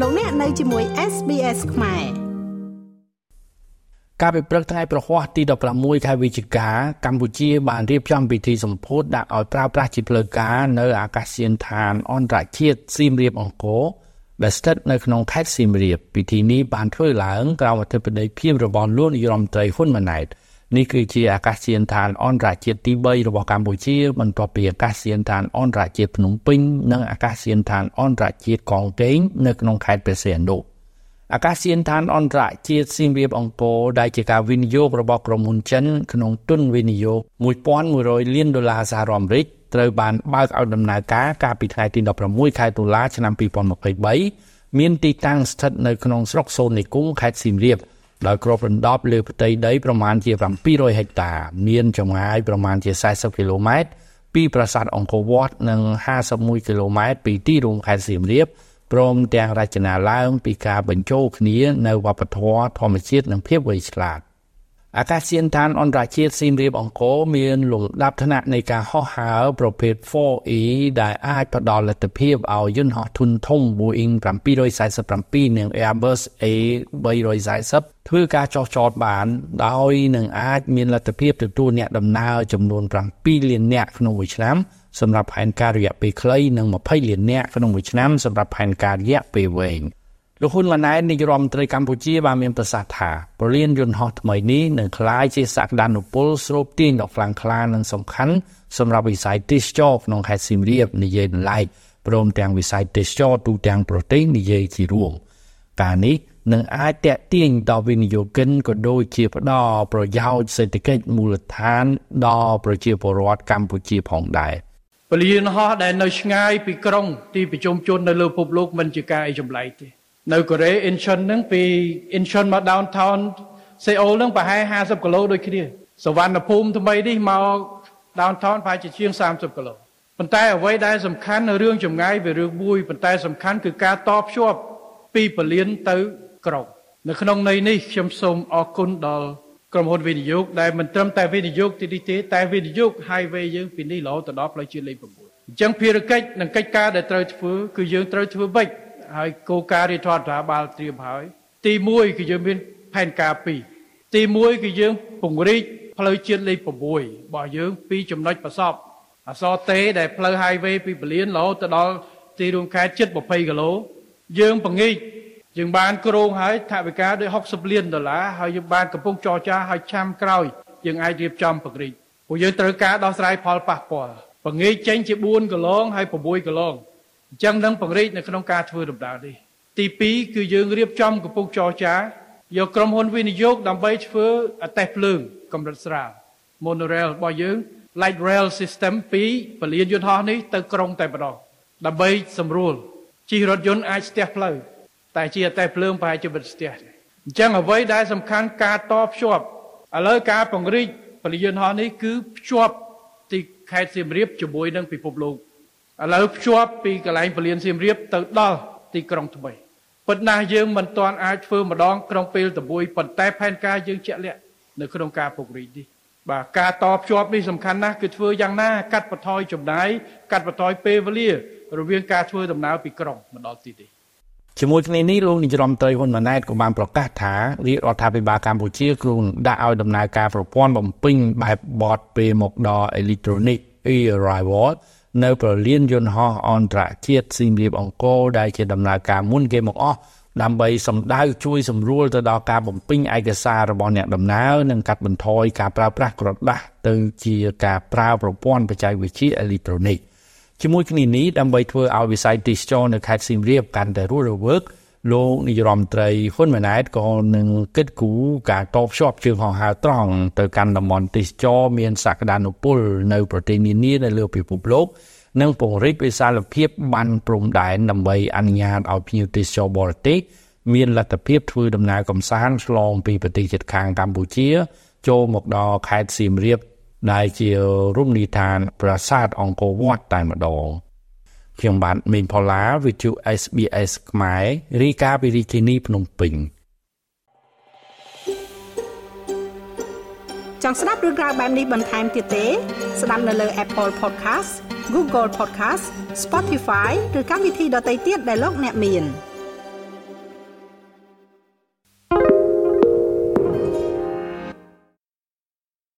លោកអ្នកនៅជាមួយ SBS ខ្មែរកាលពីព្រឹកថ្ងៃប្រហ័សទី16ខែវិច្ឆិកាកម្ពុជាបានរៀបចំពិធីសម្ពោធដាក់ឲ្យប្រើប្រាស់ជាផ្លូវការនៅអាកាសយានដ្ឋានអន្តរជាតិសៀមរាបអង្គរដែលស្ថិតនៅក្នុងខេត្តសៀមរាបពិធីនេះបានធ្វើឡើងក្រោមអធិបតីភាពរបស់លោកនាយរដ្ឋមន្ត្រីហ៊ុនម៉ាណែត នេះគឺជាអាកាសយានដ្ឋានអន្តរជាតិទី3របស់កម្ពុជាបន្ទាប់ពីអាកាសយានដ្ឋានអន្តរជាតិភ្នំពេញនិងអាកាសយានដ្ឋានអន្តរជាតិកងកេងនៅក្នុងខេត្តព្រះសីហនុអាកាសយានដ្ឋានអន្តរជាតិសៀមរាបអង្គរដែលជាការវិនិយោគរបស់ក្រុមហ៊ុនចិនក្នុងទុនវិនិយោគ1100លានដុល្លារសហរដ្ឋអាមេរិកត្រូវបានបើកឲ្យដំណើរការកាលពីថ្ងៃទី16ខែតុលាឆ្នាំ2023មានទីតាំងស្ថិតនៅក្នុងស្រុកសូននិគមខេត្តសៀមរាប ដោយគ្របដណ្ដប់លើផ្ទៃដីប្រមាណជា700ហិកតា មានចម្ងាយប្រមាណជា40គីឡូម៉ែត្រពីប្រាសាទអង្គរវត្តនិង51គីឡូម៉ែត្រពីទីរួមខេត្តសៀមរាបព្រមទាំងរចនាឡើងពីការបញ្ចូលគ្នានៅវប្បធម៌ធម្មជាតិនិងភាពវៃឆ្លាត អាកាសយានដ្ឋានអន្តរជាតិសៀមរាបអង្គរមានលំដាប់ថ្នាក់នៃការហោះហើរប្រភេទ 4E ដែលអាចផ្ដល់លទ្ធភាពឲ្យយន្តហោះធុនធំ Boeing 747និង Airbus A340 ធ្វើការចុះចតបានដោយនឹងអាចមានលទ្ធភាពទទួលអ្នកដំណើរចំនួន7លាននាក់ក្នុងមួយឆ្នាំសម្រាប់ផែនការរយៈពេលខ្លីនិង20លាននាក់ក្នុងមួយឆ្នាំសម្រាប់ផែនការរយៈពេលវែង។ លោកហ៊ុនម៉ាណែតនាយរដ្ឋមន្ត្រីកម្ពុជាបានមានប្រសាសន៍ថាប្រលានយន្តហោះថ្មីនេះនឹងក្លាយជាសក្តានុពលស្រូបទាញដ៏ខ្លាំងក្លានិងសំខាន់សម្រាប់វិស័យទេសចរក្នុងខេត្តសៀមរាបនិយាយឡែកព្រមទាំងវិស័យទេសចរទូទាំងប្រទេសនិយាយជារួមការនេះនឹងអាចតេទៀងដល់វិនិយោគិនក៏ដូចជាផ្ដល់ប្រយោជន៍សេដ្ឋកិច្ចមូលដ្ឋានដល់ប្រជាពលរដ្ឋកម្ពុជាផងដែរពលានហោះដែលនៅឆ្ងាយពីក្រុងទីប្រជុំជននៅលើពិភពលោកមិនជាការអីចម្លែកទេ នៅកូរ៉េ Incheon ហ្នឹងពី Incheon មក downtown សេអ៊ូលហ្នឹងប្រហែល50គីឡូដូចគ្នាសវណ្ណភូមិថ្មីនេះមក downtown ប្រហែលជាជាង30គីឡូប៉ុន្តែអ្វីដែលសំខាន់នៅរឿងចម្ងាយវារឿងមួយប៉ុន្តែសំខាន់គឺការតភ្ជាប់ពីពលានទៅក្រុងនៅក្នុងន័យនេះខ្ញុំសូមអរគុណដល់ក្រុមហ៊ុនវិនិយោគដែលមិនត្រឹមតែវិនិយោគទីនេះទេតែវិនិយោគ highway យើងពីនេះរហូតដល់ផ្លូវជាតិលេខ9អញ្ចឹងភារកិច្ចនិងកិច្ចការដែលត្រូវធ្វើគឺយើងត្រូវធ្វើម៉េច ហើយគោលការណ៍រាជរដ្ឋាភិបាលត្រៀមហើយ ទី1គឺយើងមានផែនការ2ទី1គឺយើងពង្រីកផ្លូវជាតិលេខ6របស់យើងពីចំណុចប្រសពអសតេដែលផ្លូវ highway ពីពលានរហូតទៅដល់ទីរួមខេត្តជិត20គីឡូយើងពង្រីកយើងបានក្រងហើយថវិកាដូច60លានដុល្លារហើយយើងបានកំពុងចរចាឲ្យឆ្នាំក្រោយយើងអាចរៀបចំពង្រីកព្រោះយើងត្រូវការដោះស្រាយផលប៉ះពាល់ពង្រីកចេញជា4គីឡូហើយ6គីឡូ អញ្ចឹងនឹងពង្រីកនៅក្នុងការធ្វើដំណើរនេះទី2គឺយើងរៀបចំកំពុងចរចាយកក្រុមហ៊ុនវិនិយោគដើម្បីធ្វើអតេះភ្លើងកម្រិតស្រាល monorail របស់យើង light rail system ពីពលានយន្តហោះនេះទៅក្រុងតែម្ដងដើម្បីសម្រួលជិះរថយន្តអាចស្ទះផ្លូវតែជាអតេះភ្លើងប្រហែលជាមិនស្ទះទេអញ្ចឹងអ្វីដែលសំខាន់ការតភ្ជាប់ឥឡូវការពង្រីកពលានយន្តហោះនេះគឺភ្ជាប់ទីខេត្តសៀមរាបជាមួយនឹងពិភពលោក ឥឡូវភ្ជាប់ពីកន្លែងពលានសៀមរាបទៅដល់ទីក្រុងថ្មីប៉ុន្តែយើងមិនទាន់អាចធ្វើម្ដងក្នុងពេលតែមួយប៉ុន្តែផែនការយើងជាក់លាក់នៅក្នុងការពង្រីកនេះបាទការតភ្ជាប់នេះសំខាន់ណាស់គឺធ្វើយ៉ាងណា កាត់បន្ថយចំណាយកាត់បន្ថយពេលវេលា រវាងការធ្វើដំណើរពីក្រុងមកដល់ទីនេះជាមួយគ្នានេះលោកនាយរដ្ឋមន្ត្រីហ៊ុនម៉ាណែតក៏បានប្រកាសថារាជរដ្ឋាភិបាលកម្ពុជាគ្រោងដាក់ឲ្យដំណើរការប្រព័ន្ធបំពេញបែបបតពេលមកដល់ electronic e-arrival នៅប្រលានយន្តហោះអន្តរជាតិសៀមរាបអង្គរដែលជាដំណើរការមុនគេមកអស់ដើម្បីសម្ដៅជួយសម្រួលទៅដល់ការបំពេញឯកសាររបស់អ្នកដំណើរនិងកាត់បន្ថយការប្រើប្រាស់ក្រដាស់ទៅជាការប្រើប្រព័ន្ធបច្ចេកវិទ្យាអេឡិចត្រូនិកជាមួយគ្នានេះដើម្បីធ្វើឲ្យវិស័យទេសចរនៅខេត្តសៀមរាបកាន់តែរស់រវើក លោកនាយរដ្ឋមន្ត្រីហ៊ុនម៉ាណែតក៏នឹងគិតគូរការតបភ្ជាប់ជើងហោះហើរត្រង់ទៅកាន់តំបន់ទេសចរមានសក្តានុពលនៅប្រទេសនានានៅលើពិភពលោកនិងពង្រីកវិសាលភាពបានព្រំដែនដើម្បីអនុញ្ញាតឲ្យភ្ញៀវទេសចរបរទេសមានលទ្ធភាពធ្វើដំណើរកម្សាន្តឆ្លងពីប្រទេសជិតខាងកម្ពុជា ចូលមកដល់ខេត្តសៀមរាបដែលជារមណីយដ្ឋានប្រាសាទអង្គរវត្តតែម្ដង ខ្ញុំបាទមេងផល្លាវិទ្យុ SBS ខ្មែររីកាពីរាជធានីភ្នំពេញចង់ស្ដាប់រឿងក្រៅបែបនេះបន្ថែមទៀតទេ ស្ដាប់នៅលើ Apple Podcast Google Podcast Spotify ឬកម្មវិធីដទៃទៀតដែលលោកអ្នកមាន។